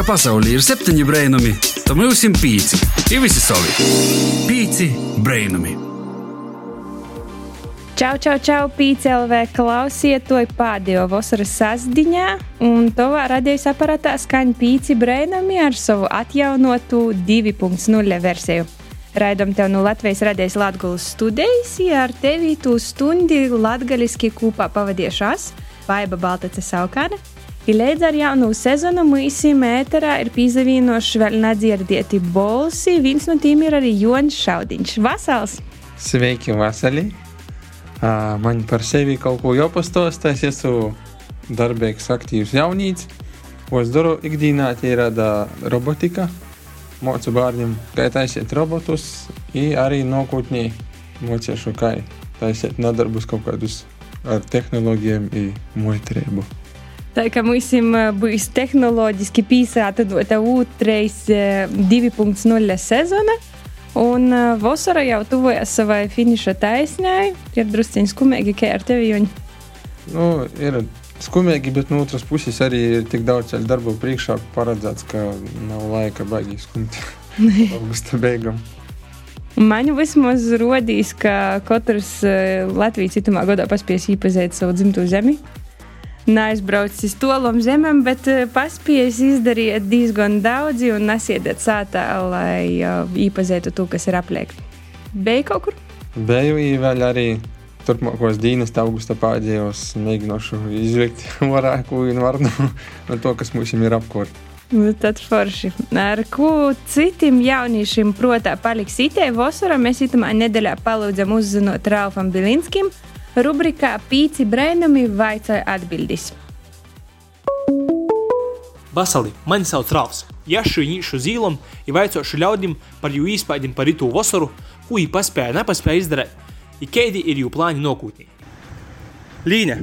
ka pasaulē ir septiņi brainami, tad mums ir pieci. Ir visi savi. Pieci brainami. Čau, čau, čau, PCLV klausiet to pēdējo vasaras sasdiņā, un tovā radījus aparātā skaņa pīci brainami ar savu atjaunotu 2.0 versiju. Raidam tev no Latvijas radijas Latvijas studijas, ja ar tevi tu stundi latgaliski kopā pavadījušās Vaiba Baltace Saukāne. I līdz ar jaunu sezonu mūsim ēterā ir pīzavīnoši vēl nedzirdēti bolsi, viens no tiem ir arī Joņš Šaudiņš. Vasals! Sveiki, Vasarī! Uh, man par sevi kaut ko jāpastāsta. Es esmu darbīgs, aktīvs jaunīts. Ko es daru ikdienā, tie ir robotika. Mācu bērniem, kā taisīt robotus, arī nākotnē mocīšu, kā taisīt nodarbus kaut kādus ar tehnoloģijām un muitrību. Tā kā mums būs tehnoloģiski pīsāta otrais 2.0 sezona. Un vasara jau tuvojas savai finiša taisnē. Ir drusciņš skumīgi, kā ar tevi joņi. Nu, ir skumīgi, bet no otras puses arī ir tik daudz darbu priekšā paredzēts, ka nav laika baigīgi skumt. Augusta beigām. Man vismaz rodīs, ka katrs Latvijas citamā gadā paspēs iepazīt savu dzimto zemi neaizbraucis uz tolam zemēm, bet eh, paspējis izdarīt diezgan daudz un nesiediet sātā, lai uh, iepazītu to, kas ir apliek. Bija kaut kur? Biju vēl arī turpmākos dienas, augusta pēdējos, mēģināšu izvilkt varāku un varnu no to, kas mums ir apkārt. Nu, tad forši. Ar ko citiem jauniešiem, protams, paliks itē vasarā, mēs itamā nedēļā palūdzam uzzinot Ralfam Bilinskim, Rubrikā Pīci Brainami vaicāja atbildis. Vasali, mani sauc Rāvs. Jašu īšu zīlam, ja vaicošu ļaudīm par jū īspaidim par ritu vasaru, ko jī paspēja, nepaspēja izdarīt, ja keidi ir jū plāni nokūtnī. Līne,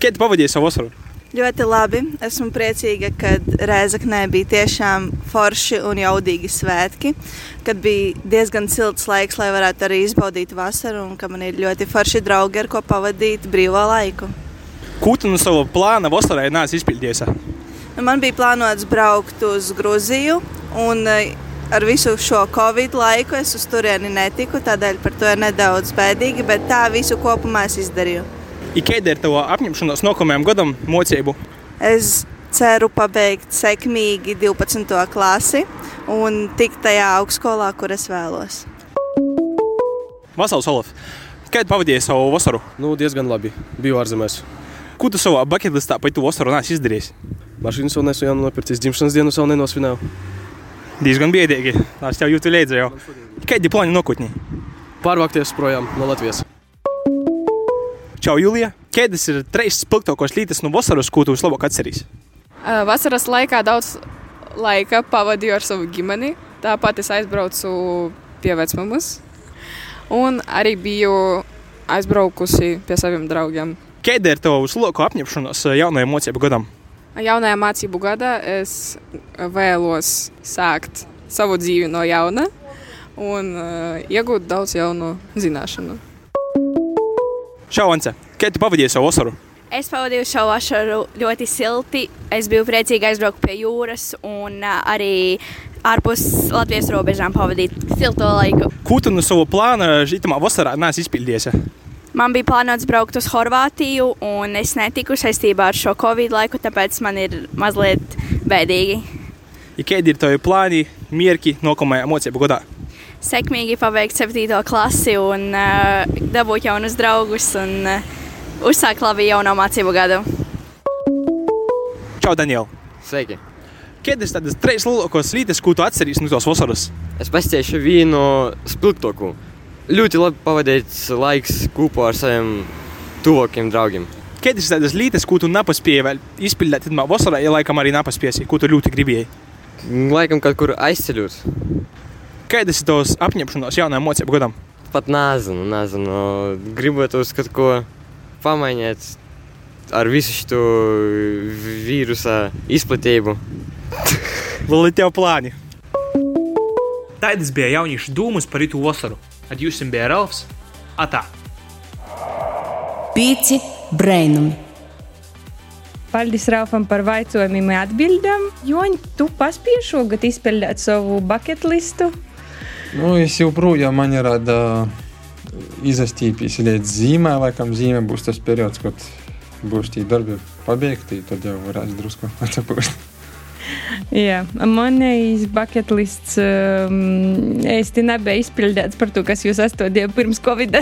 kad pavadīji savu vasaru? Ļoti labi. Esmu priecīga, ka Rēzaknē bija tiešām forši un jaudīgi svētki, kad bija diezgan silts laiks, lai varētu arī izbaudīt vasaru, un ka man ir ļoti forši draugi, ar ko pavadīt brīvo laiku. Ko tu no sava plāna vasarai nāc izpildījies? Nu, man bija plānots braukt uz Gruziju, un eh, ar visu šo covid laiku es uz turieni netiku, tādēļ par to ir nedaudz bēdīgi, bet tā visu kopumā es izdarīju. Kāda ir tava apņemšanās nākamajam gadam mocību? Es ceru pabeigt sekmīgi 12. klasi un tikt tajā augstskolā, kur es vēlos. Vasals Olaf, kāda pavadīja savu vasaru? Nu, diezgan labi. Biju ārzemēs. Ko tu savā buļbuļsakā par to vasaru nāc izdarījis? Mašīnas vēl nesu nopircis, dzimšanas dienu vēl nenosvinēju. Diezgan biedīgi. Es tev jūtu līdzi jau. Kādi plāni nākotnē? Pārvākties projām no Latvijas. Čau, Julija! Kādas ir trīs spilgtākās lietas no vasaras, ko tu vislabāk atceries? Vasaras laikā daudz laika pavadīju ar savu ģimeni. Tāpat es aizbraucu pie vecmāmas. Un arī biju aizbraukusi pie saviem draugiem. Kāda ir tava vislabākā apņemšanās jaunajam mācību gadam? Jaunajā mācību gadā es vēlos sākt savu dzīvi no jauna un uh, iegūt daudz jaunu zināšanu. Čau, Ance! Kā tu pavadīji savu vasaru? Es pavadīju šo vasaru ļoti silti. Es biju priecīga aizbraukt pie jūras un arī ārpus Latvijas robežām pavadīt silto laiku. Ko tu no sava plāna šitamā vasarā nāc izpildījies? Man bija plānots braukt uz Horvātiju, un es netiku saistībā ar šo covid laiku, tāpēc man ir mazliet bēdīgi. Ja kādi ir tavi plāni, mierki nākamajā mocību gadā? Sekmīgi pabeigt 7. klasi un uh, dabūt jaunus draugus un uh, uzsākt labi jauno mācību gadu. Čau, Daniel! Sveiki! Kādas tādas trīs lielākās lietas, ko tu atceries no tos vasaras? Es pastāstīšu vienu spilgtāko. Ļoti labi pavadīts laiks kopā ar saviem tuvākiem draugiem. Kādas tādas lietas, ko tu nepaspēji vēl izpildīt vasarā, ja laikam arī nepaspēji, ko tu ļoti gribēji? Laikam kaut kur aizceļot. Kādas ir tavas apņemšanās jaunajam mocību gadam? Pat nezinu, nezinu. Gribētu kaut ko pamainīt ar visu šo vīrusa izplatību. Ir tev plāni. Tādas bija jauniešu dūmus par itu vasaru. Ar jums bija Ralfs. Atā! Pīci brainumi! paldies Raufam par vaicojumiem un atbildēm. Joņ, tu paspēji šogad izpildīt savu bucket listu? Nu, es joprojām man ir tāda izastīpīs līdz zīmē, laikam zīmē būs tas periods, kad būs tie darbi pabeigti, tad jau varēs drusku atpūst. Jā, manējais bucket lists um, īsti nebija izpildīts par to, kas jūs astotījāt pirms Covid.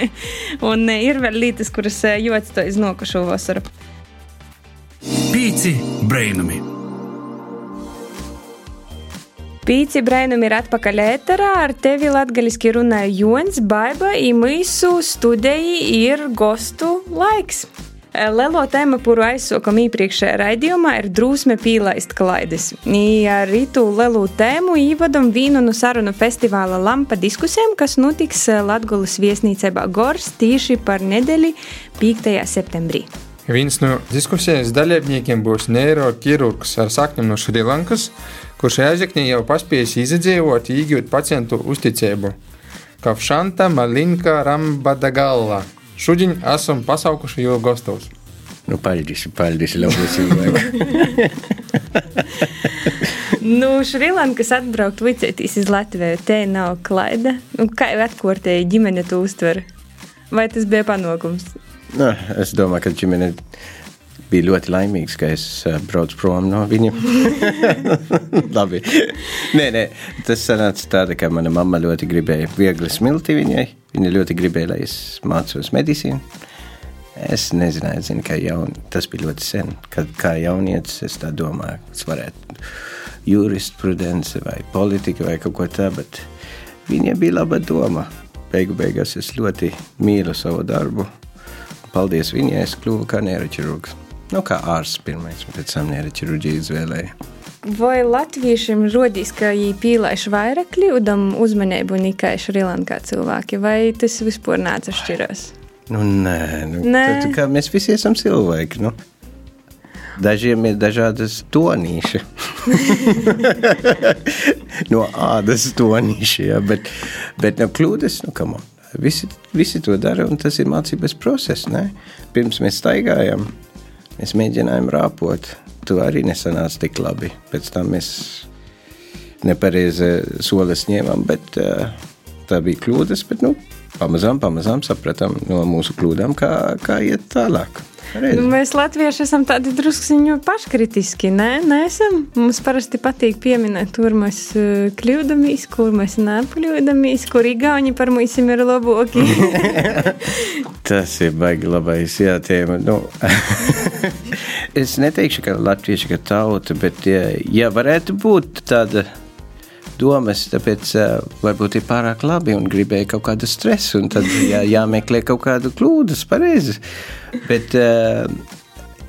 un ir vēl lietas, kuras jūtas to iznokušo vasaru. Pīci brainami! Pīci brainami ir atpakaļ ēterā. Ar tevi latgaliski runāja Jons Baiba, īmīsu studēji ir gostu laiks. Lielo tēmu, kuru aizsākām iepriekšējā raidījumā, ir drusme pīlaist klaides. Ar rītu lielu tēmu ievadam vīnu no sarunu festivāla Lampa diskusijām, kas notiks Latgulas viesnīcībā Gors tieši par nedēļu 5. septembrī. Viens no diskusijas dalībniekiem būs neiroķirurgs ar saknēm no Šrilankas, kurš Ēzeknī jau paspējis izdzīvot, iegūt pacientu uzticību. Kafšanta Malinka Rambadagalla. Šodien esam pasaukuši jau gastos. Nu, paldies, paldies, labi cilvēki. nu, Šrilankas atbraukt vicētīs uz Latviju, te nav klaida. Nu, kā jau atkārtēji ģimene to uztver? Vai tas bija panākums? Nu, es domāju, ka ģimene bija ļoti laimīgs, ka es uh, braucu prom no viņiem. Labi. Nē, nē, tas sanāca tāda, ka mana mamma ļoti gribēja viegli smilti viņai. Viņa ļoti gribēja, lai es mācos medicīnu. Es nezināju, zinu, ka jaun, tas bija ļoti sen. Kad kā jaunietis es tā domāju, es varētu jurisprudence vai politika vai kaut ko tādu, bet viņai bija laba doma. Beigu beigās es ļoti mīlu savu darbu. Paldies viņai, es kļuvu kā neiroķirurgs. Nu, kā ārsts pirmais, pēc tam neiroķirurģiju izvēlēju. Vai latviešiem rodīs, ka viņi pīlaiž vairāk kļūdam uzmanību nekā Šrilankā cilvēki, vai tas vispār neatšķirās? Nu, nē, nu, nē. Tad, kā mēs visi esam cilvēki. Nu. Dažiem ir dažādas tonīši. no ādas tonīši, ja, bet, bet no kļūdas, nu, kam. Visi, visi to dara, un tas ir mācības process. Ne? Pirms mēs staigājam, mēs mēģinājām rāpot tu arī nesanāca tik labi. Pēc tam mēs nepareizi solis ņēmām, bet uh, tā bija kļūdas. Bet, nu, pamazām, pamazām sapratām no mūsu kļūdām, kā, kā iet tālāk. Nu, mēs latvieši esam tādi druskuļi paškritiski. Nē, neesam. Mums parasti patīk pieminēt, kur mēs uh, kļūdāmies, kur mēs nekļūdāmies, kur īgauni par mums ir labāki. Tas ir baigi labais jātēma. Nu, es neteikšu, ka latvieši ir tauta, bet ja, ja varētu būt tāda domas, tāpēc uh, varbūt ir pārāk labi un gribēja kaut kādu stresu, un tad jā, jāmeklē kaut kādu kļūdas, pareizi. Bet uh,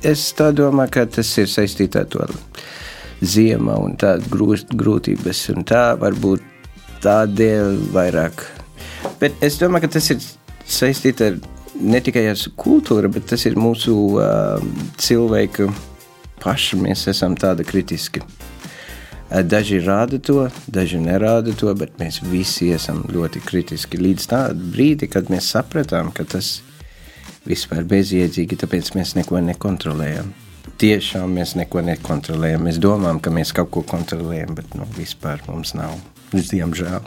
es tā domāju, ka tas ir saistīts ar to ziemā un tādas grūtības, un tā varbūt tādēļ vairāk. Bet es domāju, ka tas ir saistīts ar ne tikai ar kultūru, bet tas ir mūsu uh, cilvēku paši. Mēs esam tādi kritiski. Daži rāda to, daži nerāda to, bet mēs visi esam ļoti kritiski līdz tādam brīdim, kad mēs sapratām, ka tas vispār bezjēdzīgi, tāpēc mēs neko nekontrolējam. Tiešām mēs neko nekontrolējam. Mēs domājam, ka mēs kaut ko kontrolējam, bet nu, vispār mums nav. Diemžēl.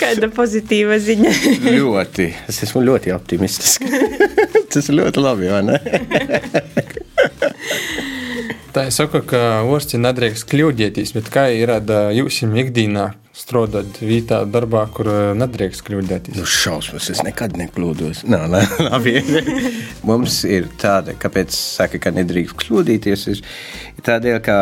Kāda pozitīva ziņa? ļoti. Es esmu ļoti optimistisks. Tas ir ļoti labi, vai ne? Tā ir saka, ka orsti nedrīkst kļūdīties, bet kā ir jūs ikdienā strādājot vietā, darbā, kur nedrīkst kļūdīties? Nu, šausmas, es nekad nekļūdos. Nā, nā, labi. Mums ir tāda, kāpēc saka, ka nedrīkst kļūdīties, ir tādēļ, ka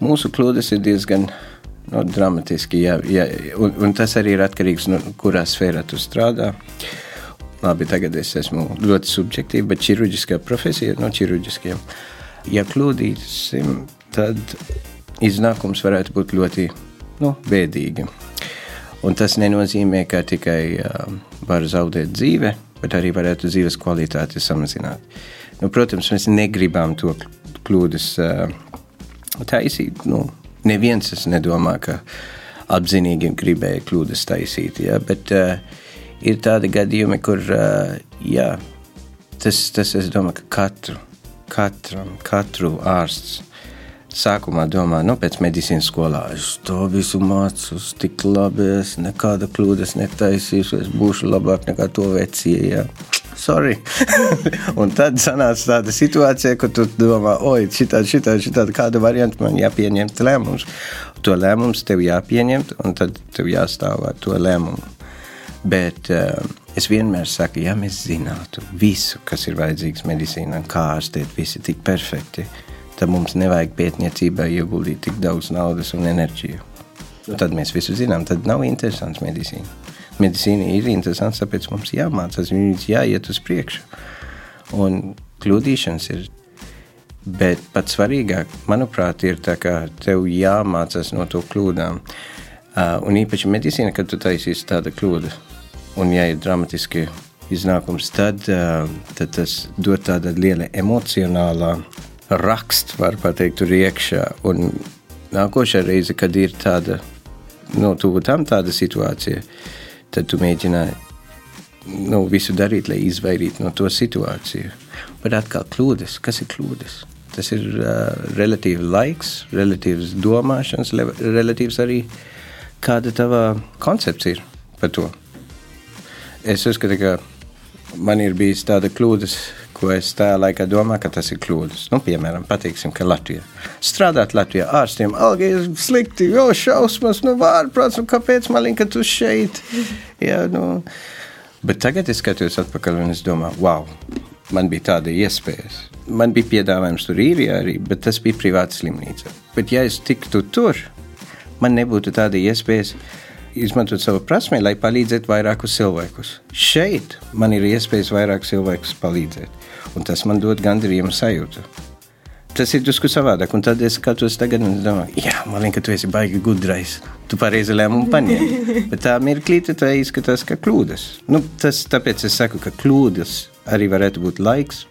mūsu kļūdas ir diezgan no, nu, dramatiski, jā, jā, un, un tas arī ir atkarīgs no kurā sfērā tu strādā. Labi, tagad es esmu ļoti subjektīva, bet ķirurģiskā profesija no ķirurģiskiem ja kļūdīsim, tad iznākums varētu būt ļoti nu, bēdīgi. Un tas nenozīmē, ka tikai uh, var zaudēt dzīve, bet arī varētu dzīves kvalitāti samazināt. Nu, protams, mēs negribam to kļūdas uh, taisīt. Nu, neviens es nedomā, ka apzinīgi gribēja kļūdas taisīt, ja? bet uh, ir tādi gadījumi, kur uh, jā, tas, tas es domāju, ka katru, katram, katru ārsts sākumā domā, nu, pēc medicīnas skolā es to visu mācos, tik labi, es nekāda kļūdas netaisīšu, es būšu labāk nekā to vecie. Ja. Sorry. un tad sanāca tāda situācija, ka tu domā, oi, šitādi, šitādi, šitādi, kādu variantu man jāpieņem lēmums. To lēmums tev jāpieņem, un tad tev jāstāv ar to lēmumu. Bet uh, es vienmēr saku, ja mēs zinātu visu, kas ir vajadzīgs medicīnā, kā ārstēt, visi tik perfekti, tad mums nevajag pētniecībai ieguldīt tik daudz naudas un enerģiju. Tad mēs visu zinām, tad nav interesants medicīna. Medicīna ir interesanta, tāpēc mums jāmācās, viņas jāiet uz priekšu. Un kļūdīšanas ir. Bet pats svarīgāk, manuprāt, ir tā, ka tev jāmācās no to kļūdām. Uh, un īpaši medicīna, kad tu taisīsi tādu kļūdu, un ja ir dramatiski iznākums, tad, uh, tad tas dod tādu lielu emocionālā rakstu, var pateikt, tur iekšā. Un nākošā reize, kad ir tāda, nu, tuvu tam tāda situācija, tad tu mēģināji nu, visu darīt, lai izvairītu no to situāciju. Bet atkal kļūdas, kas ir kļūdas? Tas ir uh, relatīvi laiks, relatīvs domāšanas, relatīvs arī kāda tava koncepcija ir par to. Es uzskatu, ka man ir bijis tāda kļūdas, ko es tajā laikā domāju, ka tas ir kļūdas. Nu, piemēram, pateiksim, ka Latvijā strādāt Latvijā ārstiem alga ir slikti, jo šausmas, nu, vārprāts, nu, kāpēc man liekas, ka tu šeit? Jā, nu. Bet tagad es skatos atpakaļ un es domāju, wow, man bija tāda iespēja. Man bija piedāvājums tur īrijā arī, bet tas bija privāta slimnīca. Bet ja es tiktu tur, man nebūtu tāda iespēja izmantot savu prasmi, lai palīdzētu vairākus cilvēkus. Šeit man ir iespējas vairāk cilvēkus palīdzēt, un tas man dod gandarījumu sajūtu. Tas ir drusku savādāk, un tad es skatos tagad un domāju, jā, man liekas, ka tu esi baigi gudrais. Tu pareizi lēmumu paņēmi. Bet tā mirklī tā izskatās, ka kļūdas. Nu, tas, tāpēc es saku, ka kļūdas arī varētu būt laiks,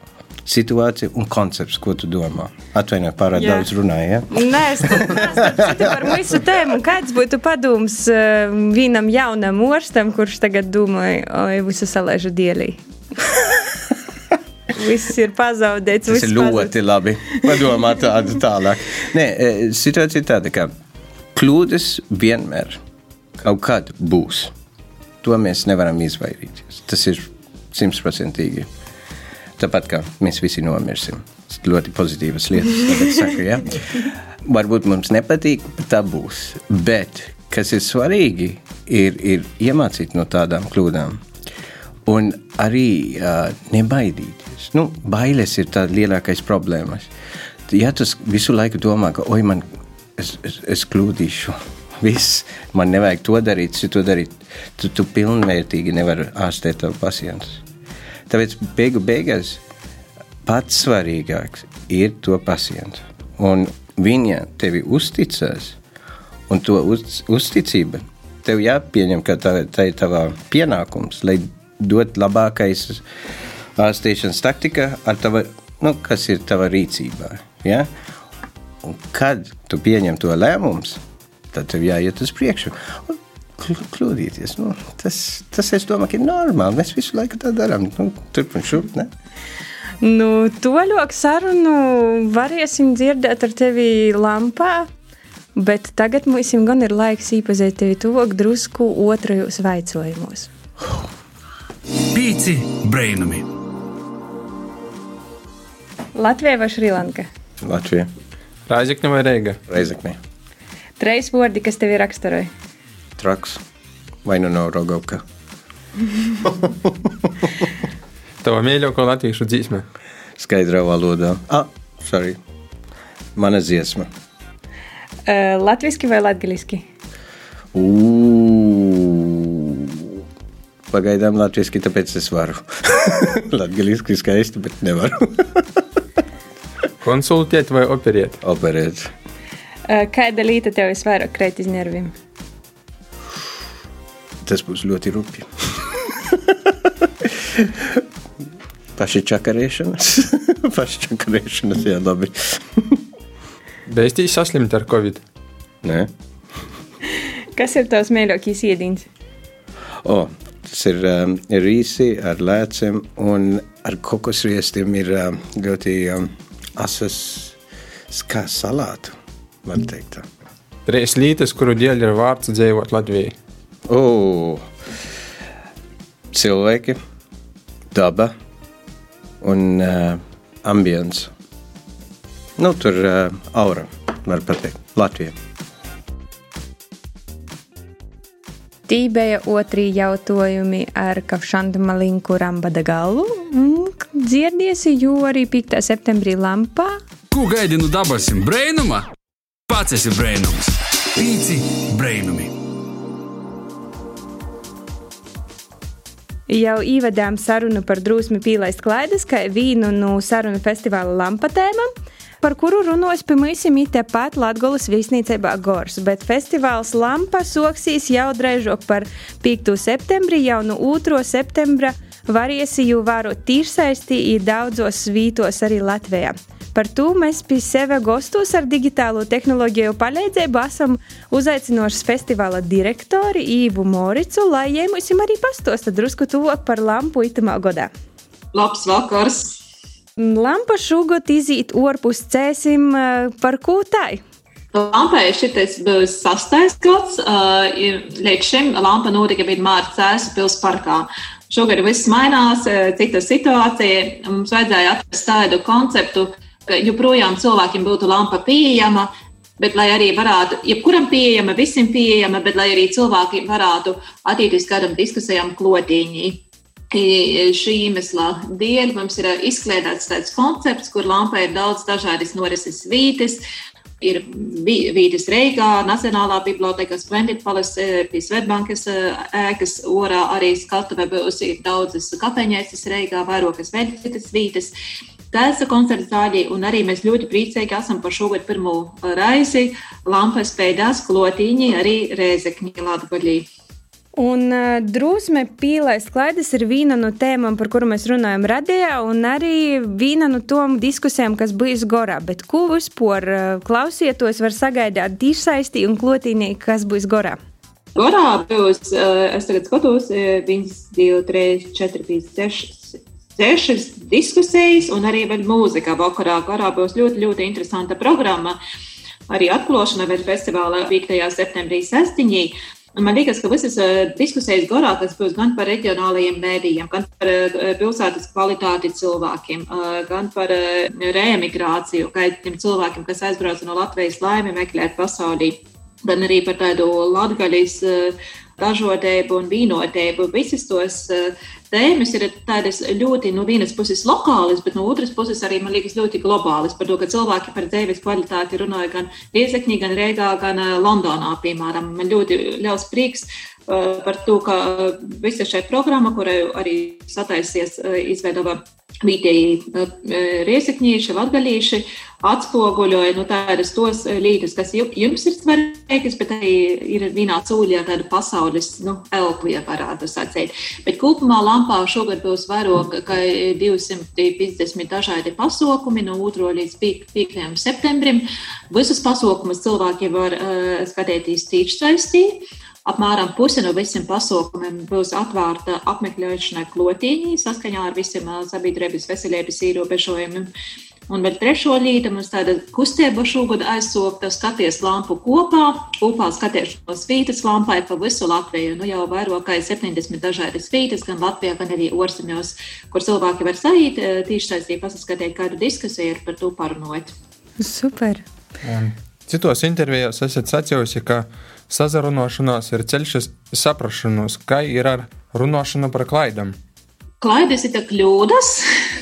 situācija un koncepts, ko tu domā. Atvainojiet, pārāk Jā. daudz runāju. Ja? Nē, es domāju par visu tēmu. Kāds būtu padoms uh, vienam jaunam orstam, kurš tagad domāja, oi, visu salēžu dielī? Viss ir pazaudēts. Tas ir ļoti pazaudēts. labi. Padomā tādu tālāk. Nē, situācija ir tāda, ka kļūdas vienmēr kaut kad būs. To mēs nevaram izvairīties. Tas ir simtprocentīgi. Tāpat kā mēs visi nomirsim. Tas ļoti pozitīvas lietas. Saku, ja? Varbūt mums nepatīk, bet tā būs. Bet kas ir svarīgi, ir, ir iemācīt no tādām kļūdām. Un arī uh, nebaidīties. Nu, bailes ir tā lielākais problēmas. Ja tu visu laiku domā, ka oi, man, es, es, es kļūdīšu, viss, man nevajag to darīt, to darīt, tu, tu pilnvērtīgi nevari ārstēt tavu pacientu. Tāpēc beigu beigās pats svarīgākais ir to pacientu. Un viņa tevi uzticas, un to uz, uzticība tev jāpieņem, ka tā, tā ir tava pienākums, lai dot labākais ārstēšanas taktika, tava, nu, kas ir tava rīcībā. Ja? Un kad tu pieņem to lēmumu, tad tev jāiet uz priekšu. Kļūdīties. Nu, tas, tas, es domāju, ir normāli. Mēs visu laiku tā darām. Nu, turp un šurp. Ne? Nu, toļok sarunu varēsim dzirdēt ar tevi lampā, bet tagad mums gan ir laiks īpazīt tevi tuvāk drusku otrajos vaicojumos. Pīci brainami. Latvija vai Šrilanka? Latvija. Raizekne vai Reiga? Reizekne. Trīs vārdi, kas tevi raksturoja? Traks vai nu no Rogovka. Tava mīļākā latviešu dzīsme? Skaidrā valodā. Ah, sorry. Mana dziesma. Uh, latviski vai latgaliski? Pagaidām latviešu, tāpēc es varu. Latviešu skaisti, bet nevaru. Konsultēt vai operēt? Operēt. Kāda lieta tev visvairāk krīt iz nerviem? Tas būs ļoti rupi. Paši čakarēšanas. Paši čakarēšanas, jā, labi. Beistīs saslimt ar covid? Nē. Kas ir tavs mīļākais iedīns? O, Tas ir um, rīsi ar lēciem un ar kokosriestiem ir um, ļoti um, asas kā salātu, var teikt tā. Trīs lītas, kuru dēļ ir vārds dzīvot Latvijā. O, cilvēki, daba un uh, ambience. Nu, tur uh, aura, var pateikt, Latvija. Tī bija otri jautājumi ar Kafšandu Malinku Rambada galvu. Dzirdiesi, jo arī 5. septembrī lampā. Ko gaidi no dabasim brainuma? Pats esi brainums. Pīci brainumi. Jau ievedām sarunu par drusmi pīlaist klaidas, kā vienu no sarunu festivāla lampa tēmām par kuru runās pie mums tepat Latvijas viesnīcībā Gors. Bet festivāls Lampa soksīs jau drēžok par 5. septembrī, jau no 2. septembra variesi jau varu tīrsaistī i daudzos svītos arī Latvijā. Par to mēs pie sevis gastos ar digitālo tehnoloģiju palīdzību esam uzaicinoši festivāla direktori Īvu Moricu, lai jēmusim arī pastosta drusku tuvāk par lampu itamā godā. Labs vakars! Lampa šogad izīt orpus cēsim par ko tai? Lampai šitais būs sastais gads. Līdz šim lampa notika vienmēr Cēsu pilsparkā. Šogad viss mainās, cita situācija. Mums vajadzēja atrast tādu konceptu, ka joprojām cilvēkiem būtu lampa pieejama, bet lai arī varētu, jebkuram pieejama, visiem pieejama, bet lai arī cilvēki varētu attīstīt kādam diskusijām klotīņī. Šī iemesla dēļ mums ir izklēdēts tāds koncepts, kur lampā ir daudz dažādas norises vītes. Ir vīdes Reigā, Nacionālā biblioteka, Splendid Palace, pie Svetbankas ēkas, orā arī skatuvē būs daudzas kafejnēsas Reigā, vairākas vēl citas vītes. Tas ir koncerts zāļi, un arī mēs ļoti priecīgi esam par šogad pirmo raisi lampas pēdās klotīņi arī Rēzekņi Latgaļī. Un uh, drusme pīlais klaides ir viena no tēmām, par kuru mēs runājam radījā, un arī viena no tom diskusijām, kas bijis gorā. Bet ko vispār uh, klausietos var sagaidāt tīšsaistī un klotīnī, kas būs gorā? Gorā būs, uh, es tagad skatos, 1, 2, 3, 4, 5, 6, sešas diskusijas un arī vēl mūzika vakarā. Gorā būs ļoti, ļoti interesanta programma. Arī atklāšana vēl festivāla 5. septembrī sestiņī. Man liekas, ka visas diskusijas gorākas būs gan par reģionālajiem mēdījiem, gan par pilsētas kvalitāti cilvēkiem, gan par reemigrāciju, kaitiem cilvēkiem, kas aizbrauc no Latvijas laimi meklēt pasaulī, gan arī par tādu latgaļas dažādību un vīnotību. Visas tos tēmas ir tādas ļoti no vienas puses lokālas, bet no otras puses arī, man liekas, ļoti globālas. Par to, ka cilvēki par dzīves kvalitāti runāja gan Riezekņī, gan Rīgā, gan Londonā, piemēram. Man ļoti liels prieks par to, ka visa šī programma, kurai arī sataisies, izveidoja vietēji riezekņieši, latgalīši, atspoguļoja nu, tādas tos līdzes, kas jums ir svarīgas, bet arī ir vienā cūļā tāda pasaules nu, elpu, ja varētu sacīt. Bet kopumā lampā šogad būs vairāk kā 250 dažādi pasākumi no 2. līdz 5. septembrim. Visus pasākumus cilvēki var uh, skatīties tīši saistīt. Apmēram puse no visiem pasākumiem būs atvērta apmeklēšanai klotīņī saskaņā ar visiem sabiedrības veselības ierobežojumiem. Un vēl trešo līniju mums tāda kustība šogad aizsūkta skaties lampu kopā, kopā skatīšanos vītas lampai pa visu Latviju. Nu jau vairāk kā 70 dažādas vītas, gan Latvijā, gan arī orziņos, kur cilvēki var sajūt tīši saistībā pasaskatīt kādu diskusiju ir par to parunot. Super! Un citos intervijos esat sacījusi, ka sazarunošanās ir ceļš uz saprašanos, kā ir ar runāšanu par klaidām. Klaidas ir kļūdas.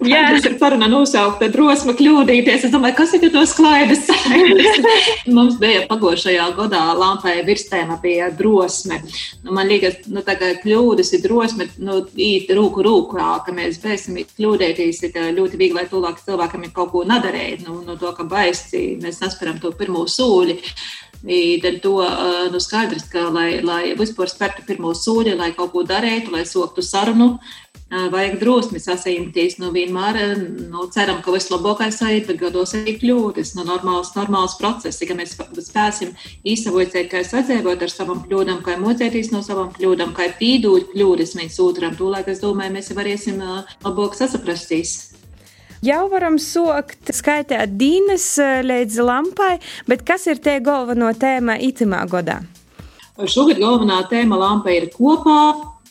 Jā, tas ir paruna nosaukta drosme kļūdīties. Es domāju, kas ir tos klaidas? Mums bija pagošajā gadā lampai virstēma bija drosme. Nu, man liekas, nu, tā kā kļūdas ir drosme, nu, īt rūku rūkā, ka mēs bēsim kļūdēties, ir ļoti viegli, lai tūlāk cilvēkam ir kaut ko nadarēt. Nu, no to, ka baisi mēs nesperam to pirmo sūļi. Dēļ to nu, skaidrs, ka, lai, lai vispār spērtu pirmo soļu, lai kaut ko darītu, lai soktu sarunu, vajag drosmi sasaistīties. Nu, vienmēr nu, ceram, ka vislabākais aiziet, bet gados arī kļūdas. Nu, normāls, normāls process, ka mēs spēsim īsavojot, kā sadzīvot ar savām kļūdām, kā mocēties no savām kļūdām, kā pīdūt kļūdas viens otram. Tūlēk, es domāju, mēs varēsim labāk sasaprastīs. Jau varam sokt, skaitīt dīnes līdz lampai, bet kas ir tie galveno tēma itimā godā? Šogad galvenā tēma lampa ir kopā,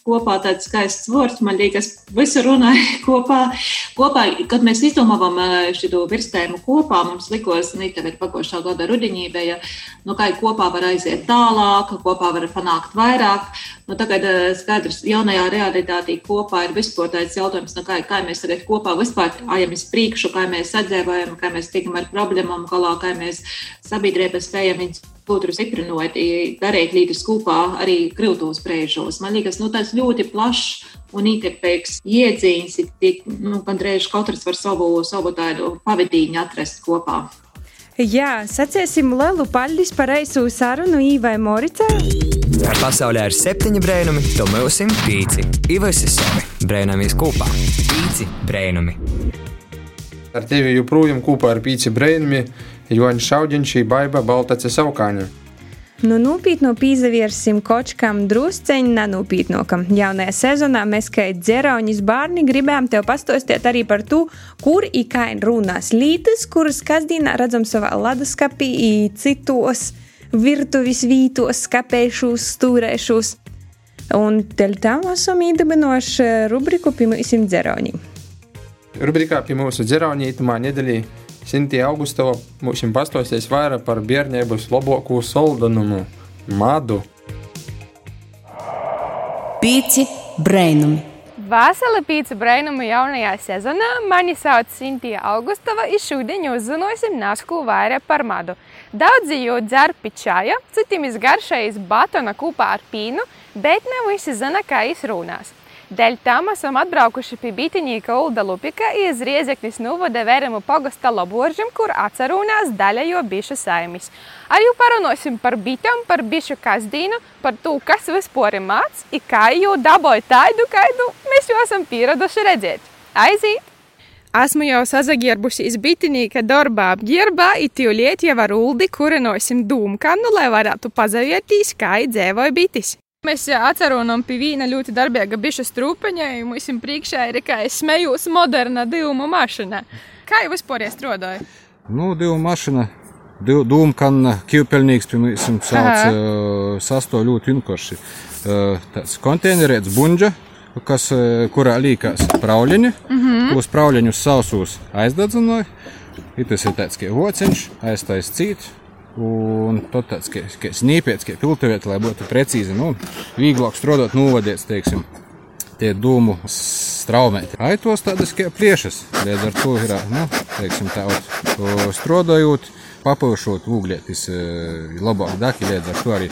kopā tāds skaists vārds. Man liekas, visi runāja kopā. Kopā. Kad mēs izdomājām šo virsmu kopā, mums likās, ka tā ir pakošā gada rudenī, bija, nu, kā kopā var aiziet tālāk, kopā var panākt vairāk. Nu, tagad skaidrs, jaunajā realitātē kopā ir vispārtais jautājums, nu, kā, kā mēs tagad kopā vispār ejam uz priekšu, kā mēs sadzīvojam, kā mēs tikam ar problēmām galā, kā mēs sabiedrībā spējam viņus otru stiprinot, darīt lietas kopā arī grūtos brīžos. Man liekas, nu, tas ļoti plašs un īkapīgs iedziens, tik nu, gandrīz katrs var savu, savu tādu pavadīņu atrast kopā. Jā, saciesim lielu paldies par eisu sarunu Īvai Moricai. Pasaulē ir septiņi brēnumi, to mūsim pīci. Ivas ir savi brēnamies kopā. Pīci brēnumi. Ar tevi joprojām kopā ar pīci brēnumi Joņš Šaudiņš, Baiba Baltace Saukāņa. Nu, nopietnu pīzaviersim kočkam drusceņi nenūpietnokam. Jaunajā sezonā mēs, kā dzerauņas bērni, gribējām tev pastostīt arī par to, kur i kā runās lītas, kuras kasdienā redzam savā leduskapī i citos virtuvis vītos, skapēšos, stūrēšos. Un dēļ tam esam īdabinoši rubriku pie mūsu dzerauņiem. Rubrikā pie mūsu dzerauņiem itamā nedēļā Sintīna Augustova mums pastāstīs vairāk par bērnības labāko soldanumu, madu. Pīci brainumi. Vasarā pīci brainumi jaunajā sezonā mani sauc Sintīna Augustova, un šodien uzzināsim nasku vairāk par madu. Daudzi jau dzer pičāja, citiem izgaršējas batona kopā ar pīnu, bet ne visi zina, kā izrunās. Dēļ tam esam atbraukuši pie bitinieka Ulda Lupika iz Riezeknis novada Veremu pagasta laboržim, kur atcerūnās daļajo bišu saimis. Arī parunosim par bitām, par bišu kasdīnu, par to, kas vispār ir māc, i kā jau daboja tādu, kādu mēs jau esam pieraduši redzēt. Aiziet! Esmu jau sazagierbusies bitinīka darbā apģērbā, it jau liet jau ar uldi, kurinosim dūmkam, nu, lai varētu pazavieties, kā dzīvoja bitis. Mēs atceramies pie viena ļoti darbīga bišu strūpeņa, un mums priekšā ir kā es smējos moderna divu mašīna. Kā jau vispār strādāja? Nu, divu mašīna. Dūmkanna ķīpelnīgs, piemēram, sauc sasto ļoti vienkārši. Tāds konteinerēts buņģa, kas, kurā līkās prauļiņi, mm -hmm. tos prauļiņus sausos aizdadzināja. Ir tas ir tāds kā vociņš, aiztais cīt, Un tad tāds kā, snīpiets, kā filtrēt, lai būtu precīzi, nu, vieglāk strādāt, novadiet, teiksim, tie dūmu straumēti. Aitos tādas kā priešas, līdz ar to ir, nu, teiksim, tā, strādājot, papaušot ūglietis labāk daki, līdz ar to arī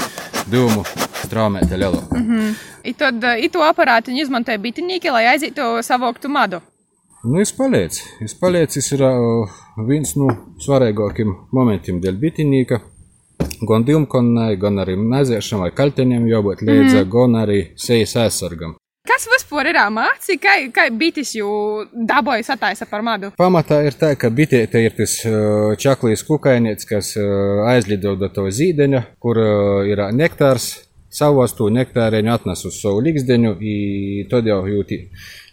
dūmu straumēti lielāk. Mm -hmm. I tad, i to aparātu izmantoja bitinīki, lai aizītu savoktu madu. Nu, es palieku. Es palieku, tas ir uh, viens no svarīgākajiem momentiem dēļ bitinīka. Gan dimkonai, gan arī nezēšanai, kalteniem jābūt līdzi, mm. gan arī sejas aizsargam. Kas vispār ir mācīts, kā, kā bites jau dabūja sataisa par madu? Pamatā ir tā, ka bitēte ir tas uh, čaklīs kukainietis, kas uh, aizlido do to zīdeņa, kur uh, ir nektārs. Savos to nektāriņu atnes uz savu un tad jau jūti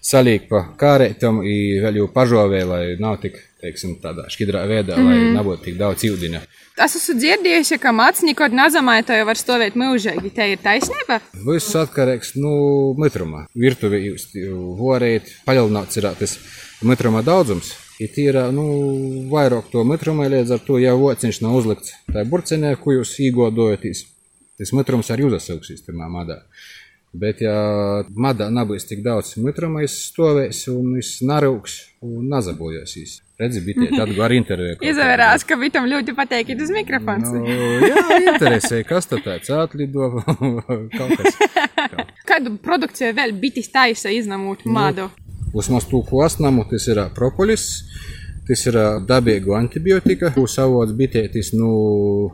salīk pa kārētam, vēl jau pažovē, lai nav tik, teiksim, tādā šķidrā veidā, mm -hmm. lai mhm. nebūtu tik daudz ūdeņa. Es esmu dzirdējusi, ka mākslinieki nezamāja to jau var stāvēt mūžīgi. Te ir taisnība? Viss atkarīgs no nu, mitruma. Virtuvi jūs varējat palielināt ir tas mitruma daudzums. Ir tīra, nu, vairāk to mitrumu, līdz ar to jau vociņš nav uzlikts tajā burcenē, ko jūs īgodojaties. Tas mitrums arī uzsauksīs tajā madā. Bet, ja madā nebūs tik daudz mitruma, es stāvēs un es narūks un nazabojosīs. Redzi, bija tāda gara intervija. Izvērās, ka Vitam ļoti patīk uz mikrofons. Nu, jā, interesē, kas tad tāds atlido kaut kas. Kā. Kādu produkciju vēl bitis taisa iznamūt nu, madu? Uz mums tūku asnamu tas ir propolis. Tas ir dabīgu antibiotika, ko savots bitētis no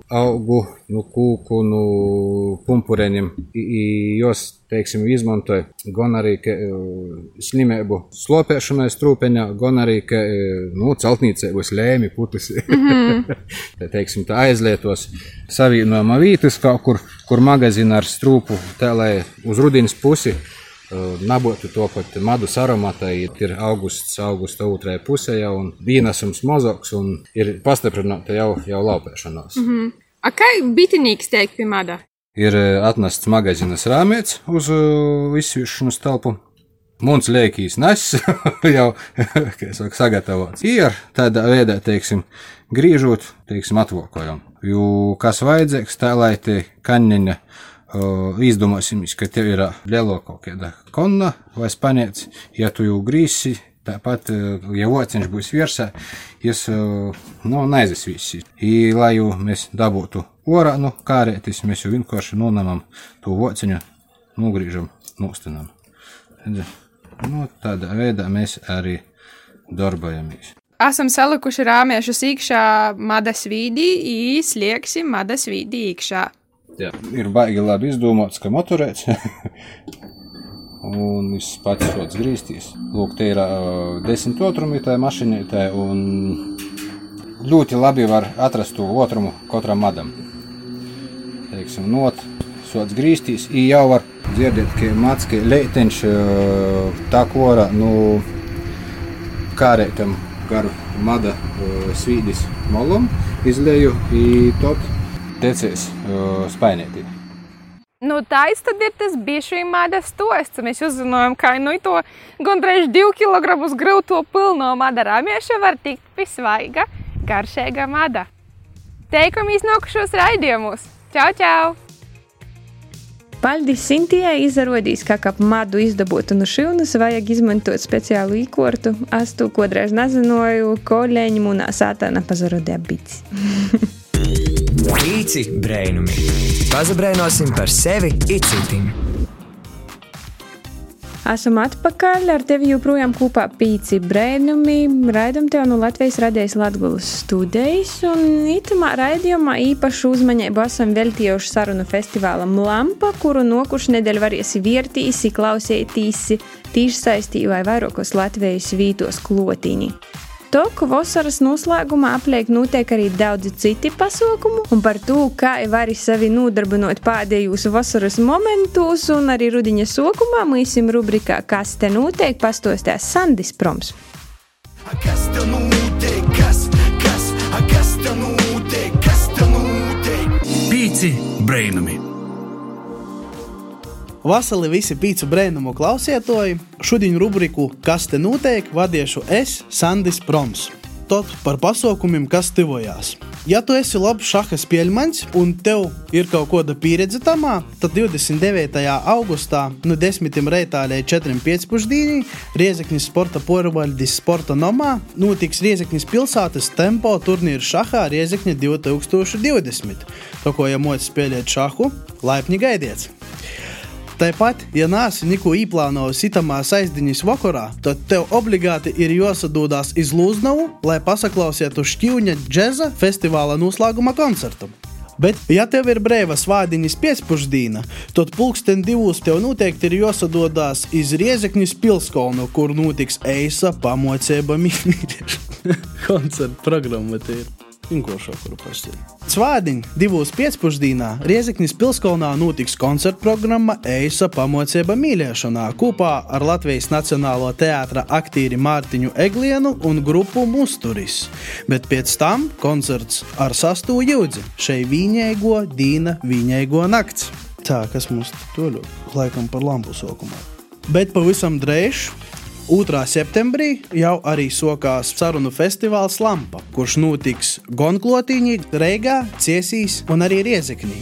augu, no kūku, no pumpureņiem. I- i Jos, teiksim, izmantoja gan arī slimību slopēšanai strūpeņā, gan arī, ka, nu, celtnīcēbos lēmi putas. Mhm. Tā, teiksim, tā aizlietos savienojuma vītas kaut kur, kur magazīna ar strūpu, tā lai uz rudens pusi nabūtu to pat medus aromātā. Ir augusts, augusta otrajā pusē jau un vīnasums mazāks un ir pastiprināta jau, jau laupēšanās. Mhm. A kā bitinīgs teikt pie mada? Ir uh, atnests magazīnas rāmēts uz uh, izsvīšanas telpu. Mums liekīs nes, jau kā saka, sagatavots. Ir tādā veidā, teiksim, griežot, teiksim, atvokojam. Jo kas vajadzīgs, tā lai te kaņiņa izdomāsim, ka tev ir lielo kaut kāda konna vai spanēts, ja tu jau grīsi, tāpat, ja ociņš būs virsā, uh, nu, neaizes visi. I, lai jau mēs dabūtu orā, nu, kārētis, mēs jau vienkārši nonamam to ociņu, nogrīžam, nostinam. Nu, tādā veidā mēs arī darbojamies. Esam salikuši rāmiešus iekšā madas vīdī, īslieksim madas vīdī iekšā. Jā, ir baigi labi izdomāts, ka motorēts. un viss pats sots grīstīs. Lūk, te ir uh, desmit otrumi tā mašīnītē, un ļoti labi var atrast to otrumu katram madam. Teiksim, not, sots grīstīs, i jau var dzirdēt, ka mācki leiteņš uh, tā kora, nu, kārētam garu mada uh, svīdis molum, izlēju, i tot tecēs uh, spainētī. Nu, tad ir tas bijušais madas stosts. Mēs uzzinājām, ka nu, to gandrīz 2 kg grūto pilno mada rāmieša var tikt pie svaiga, garšīga mada. Teikam iznākušos raidījumus! Čau, čau! Paldies Sintijai izrādījis, ka ap madu izdabūtu no šūnas vajag izmantot speciālu īkortu. Es to kodreiz nezināju, kolēģi munā sātā nepazarodē bits. Pīci brainumi. Pazabrainosim par sevi itcitim. Esam atpakaļ ar tevi joprojām kopā pīci brēnumi. Raidam tev no Latvijas radijas Latgulas studijas, un itamā raidījumā īpašu uzmanību esam veltījuši sarunu festivālam Lampa, kuru nokušu nedēļu variesi viertīsi, klausētīsi, tīši saistī vai vairākos Latvijas vītos klotīni. Toku vasaras noslēgumā apliek notiek arī daudzi citi pasākumi, un par to, kā var sevi nodarbinot pēdējos vasaras momentos, un arī rudiņa sākumā mūsim rubrikā Kas te notiek, pastostās Sandis Proms. Kas tev notiek? Kas, kas, kas tev notiek? Kas tev notiek? Pīci brainami! Vasarī visi pīci brēnumu klausietoji. Šodien rubriku Kas te notiek, vadīšu es, Sandis Proms. Tot par pasaukumiem, kas tuvojās. Ja tu esi labs šaha spēļmaņš un tev ir kaut kāda pieredze tamā, tad 29. augustā no 10. reitā līdz 4. pēcpusdienī Riezeknis sporta porvaldes sporta nomā notiks Riezeknis pilsētas tempo turnīrs šahā Riezekņa 2020. Tā kā ja moci spēlēt šahu, laipni gaidiet! Tāpat, ja nāsi neko īplānojis itamā aizdiņas vakarā, tad tev obligāti ir jāsadūdās iz Lūznavu, lai pasaklausītu Šķīņa džēza festivāla noslēguma koncertu. Bet, ja tev ir brīva svādiņas pēcpusdiena, tad pulksten divos tev noteikti ir jāsadodās iz Riezekņas pilskolnu, kur notiks eisa pamocība mīmīļa. Koncerta programma te ir. Inkošā, kuru pastāv. Svādiņ, divos pēcpusdienā Riezeknis pilskolnā notiks koncerta programma Eisa pamocība mīļošanā kopā ar Latvijas Nacionālo teātra aktīri Mārtiņu Eglienu un grupu Musturis. Bet pēc tam koncerts ar sastu jūdzi šai viņēgo dīna viņēgo nakts. Tā, kas mums tur laikam par lampu sokumā. Bet pavisam drēž 2. septembrī jau arī sokās sarunu festivāls Lampa, kurš notiks gan Klotīņā, Reigā, Ciesīs un arī Riezeknī.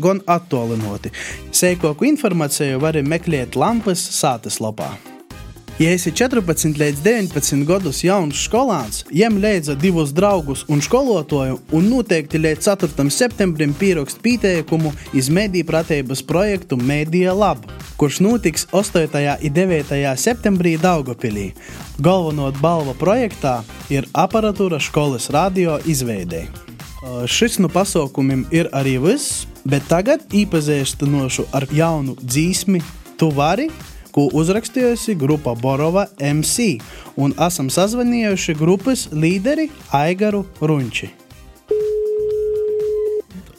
Gan attālinoti. Sēkoku informāciju var meklēt Lampas sātas lapā. Ja esi 14 līdz 19 gadus jauns skolāns, ņem līdzi divus draugus un skolotāju, un noteikti līdz 4. septembrim pierakst pieteikumu iz mediju pratības projektu Media Lab, kurš notiks 8. un 9. septembrī Daugopilī. Galvenā balva projektā ir aparatūra skolas radio izveidē. Šis no pasaukumiem ir arī viss, bet tagad iepazīstinošu ar jaunu dzīsmi Tu vari, ko uzrakstījusi grupa Borova MC, un esam sazvanījuši grupas līderi Aigaru Runči.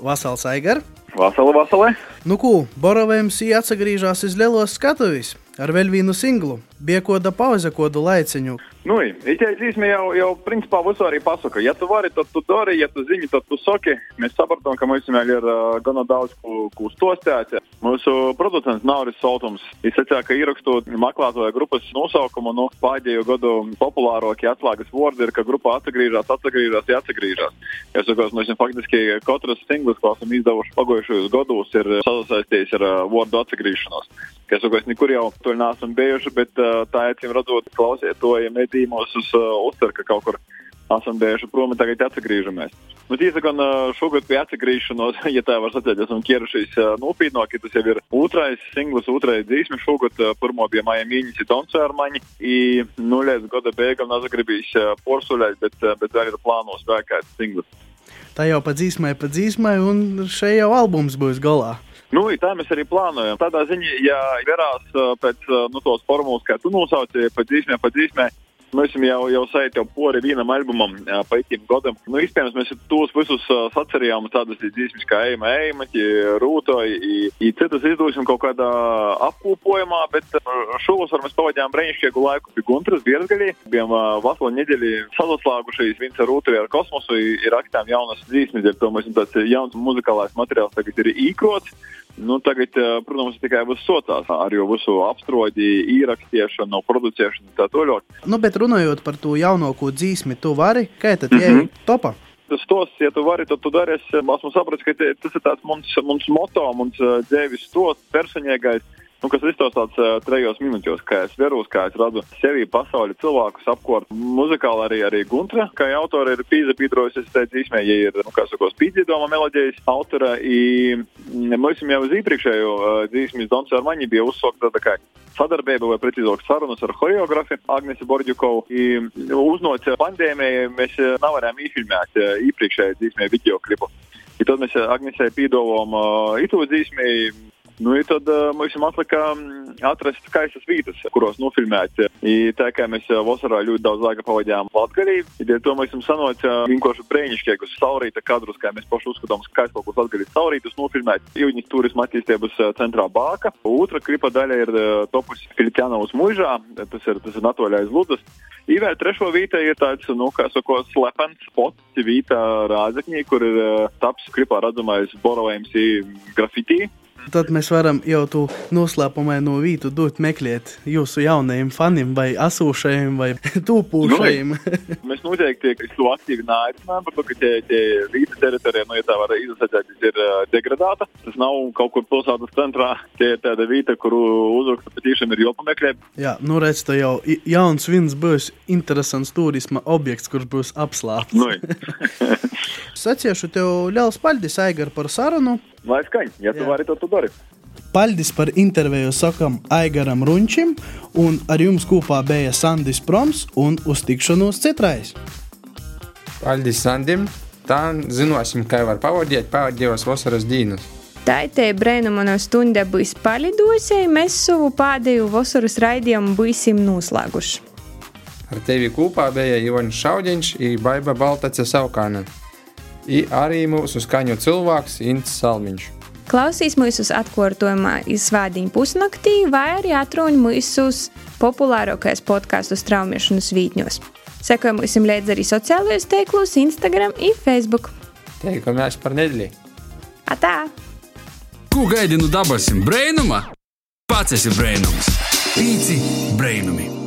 Vasals Aigar! Vasala, vasala! Nu, ko, Borova MC atgriežas iz lielos skatuves ar vēl vienu singlu. Bija kāda pauze, kādu laiciņu. Nu, īstenībā jau, jau principā visu arī pasaka. Ja tu vari, tad tu dari, ja tu zini, tad tu saki. Mēs saprotam, ka mums vēl ir uh, gana daudz ko, ko stostēt. Mūsu producents Nauris Soltums izsaka, ka ierakstot meklētāju grupas nosaukumu, nu, pēdējo gadu populārākie atslēgas vārdi ir, ka grupa atgriežas, atgriežas, atgriežas. Es saku, mēs faktiski katrs singls, ko esam izdevuši pagājušajos gados, ir sasaistīts ar uh, vārdu atgriešanos. Es es nekur jau tur neesam bijuši, bet uh, tā cim redzot, klausiet to, ja medījumos uz uh, uztver, ka kaut kur esam bijuši prom un tagad atgriežamies. Nu, tiesa gan šogad pie atgriešanās, ja tā var sacīt, esam ķērušies nopietnāk, tas jau ir otrais singls, otrais dzīsme šogad, pirmo bija Maija Mīņas Donsērmaņi, i nu līdz gada beigām nezagribīs porsuļēt, bet, bet vēl ir plānos vēl kāds singls. Tā jau pa dzīsmai, pa dzīsmai, un šeit jau albums būs galā. Nu, tā mēs arī plānojam. Tādā ziņā, ja verās pēc nu, tos formulas, kā tu nosauci, pa dzīsmē, pa dzīsmē, Mēs jau, jau sajūti jau pori vienam albumam, pa itim gadam. Nu, iespējams, mēs tos visus sacerījām tādas dzīsmes kā Eima, Eima, Rūtoja, citas izdosim kaut kādā apkopojumā, bet šovasar mēs pavadījām brīnišķīgu laiku pie Guntras Bierzgaļī. Bijām vasaru nedēļu saslāgušies, viens ar Rūtoju ar kosmosu, ir rakstām jaunas dzīsmes, ir to mēs tāds jauns muzikālais materiāls tagad ir īkrots. Nu, tagad, protams, tikai būs sotās ar jau visu apstrodi, ierakstīšanu, producēšanu un tā tālāk. Nu, bet runājot par to jaunāko dzīsmi, tu vari, kā tad mm -hmm. topā? Tas tos, ja tu vari, tad tu dari. Es esmu sapratis, ka te, tas ir tāds mums, mums moto, mums dzēvis tos personīgais nu, kas izstāstīts uh, trejos minūtēs, kā es veros, kā es redzu sevi pasauli cilvēkus apkort. Muzikāli arī, arī Guntra, kā autori ir pīza pīdrojusies tajā dzīsmē, ja ir, nu, kā sakos, pīdzīdoma melodijas autora, i mēs jau uz iepriekšējo uh, dzīsmi Dons Armaņi bija uzsokta tā kā sadarbība vai precīzāk sarunas ar choreografu Agnesi Borģukovu. Uznot pandēmiju mēs nevarējām īfilmēt iepriekšējā dzīsmē video klipu. I tad mēs Agnesei pīdovām uh, itu dzīsmē Nu, tad uh, mums atlika atrast skaistas vietas, kuros nofilmēt. I, tā kā mēs vasarā ļoti daudz laika pavadījām Latvijā, tad to mēs esam sanoci vienkārši brīnišķīgus saurīta kadrus, kā mēs paši uzskatām, skaistākus Latvijas saurītus nofilmēt. Jūņas turisma attīstības centrā Bāka. Otra klipa daļa ir topus Filipiānavas mužā, tas ir, tas ir Natoļais Ludas. Īvēl trešo vītē ir tāds, nu, kā sako, slepens spots vītā Rāzakņī, kur ir taps klipā redzamais Borovējums grafitī. Tad mēs varam jau to noslēpumaino vietu dot meklēt jūsu jaunajiem faniem, vai asūšajiem, vai tūpūšajiem. Nu, mēs noteikti to aktīvi neaicinām, par to, ka tie, tie vīta teritorija, nu, ja tā var izsacēt, ir degradēta. Tas nav kaut kur pilsētas centrā. Tie ir tāda vieta, kuru uzraksta patīšām ir jopameklē. Jā, nu redz, tā jau jauns vins būs interesants turisma objekts, kurš būs apslāpts. Nu. Saciešu tev liels paldies, Aigar, par sarunu. Lai skaņ, ja tu Jā. vari, tad tu dari. Paldies par interviju sakam Aigaram Runčim, un ar jums kopā bija Sandis Proms un uz tikšanos citrais. Paldies Sandim! Tā zināsim, kā var pavadīt pēdējos vasaras dienas. Tā ir tā brīnuma stunda, būs palidosēji. Mēs savu pēdējo vasaras raidījumu būsim noslēguši. Ar tevi kopā bija Ivans Šaudiņš un Baiba Baltace Saukāna. I arī mūsu skaņu cilvēks Ints Salmiņš. Klausīs mūsu atkārtojumā izsvētdiņu pusnaktī vai arī atrunā mūsu populārākais podkāstu straumēšanas vītņos. Sekojam mums līdzi arī sociālajos tīklos, Instagram un Facebook. Teikamies par nedēļu. Atā! Ko gaidi no dabasim brēnuma? Pats esi brēnums! Pīci brēnumi!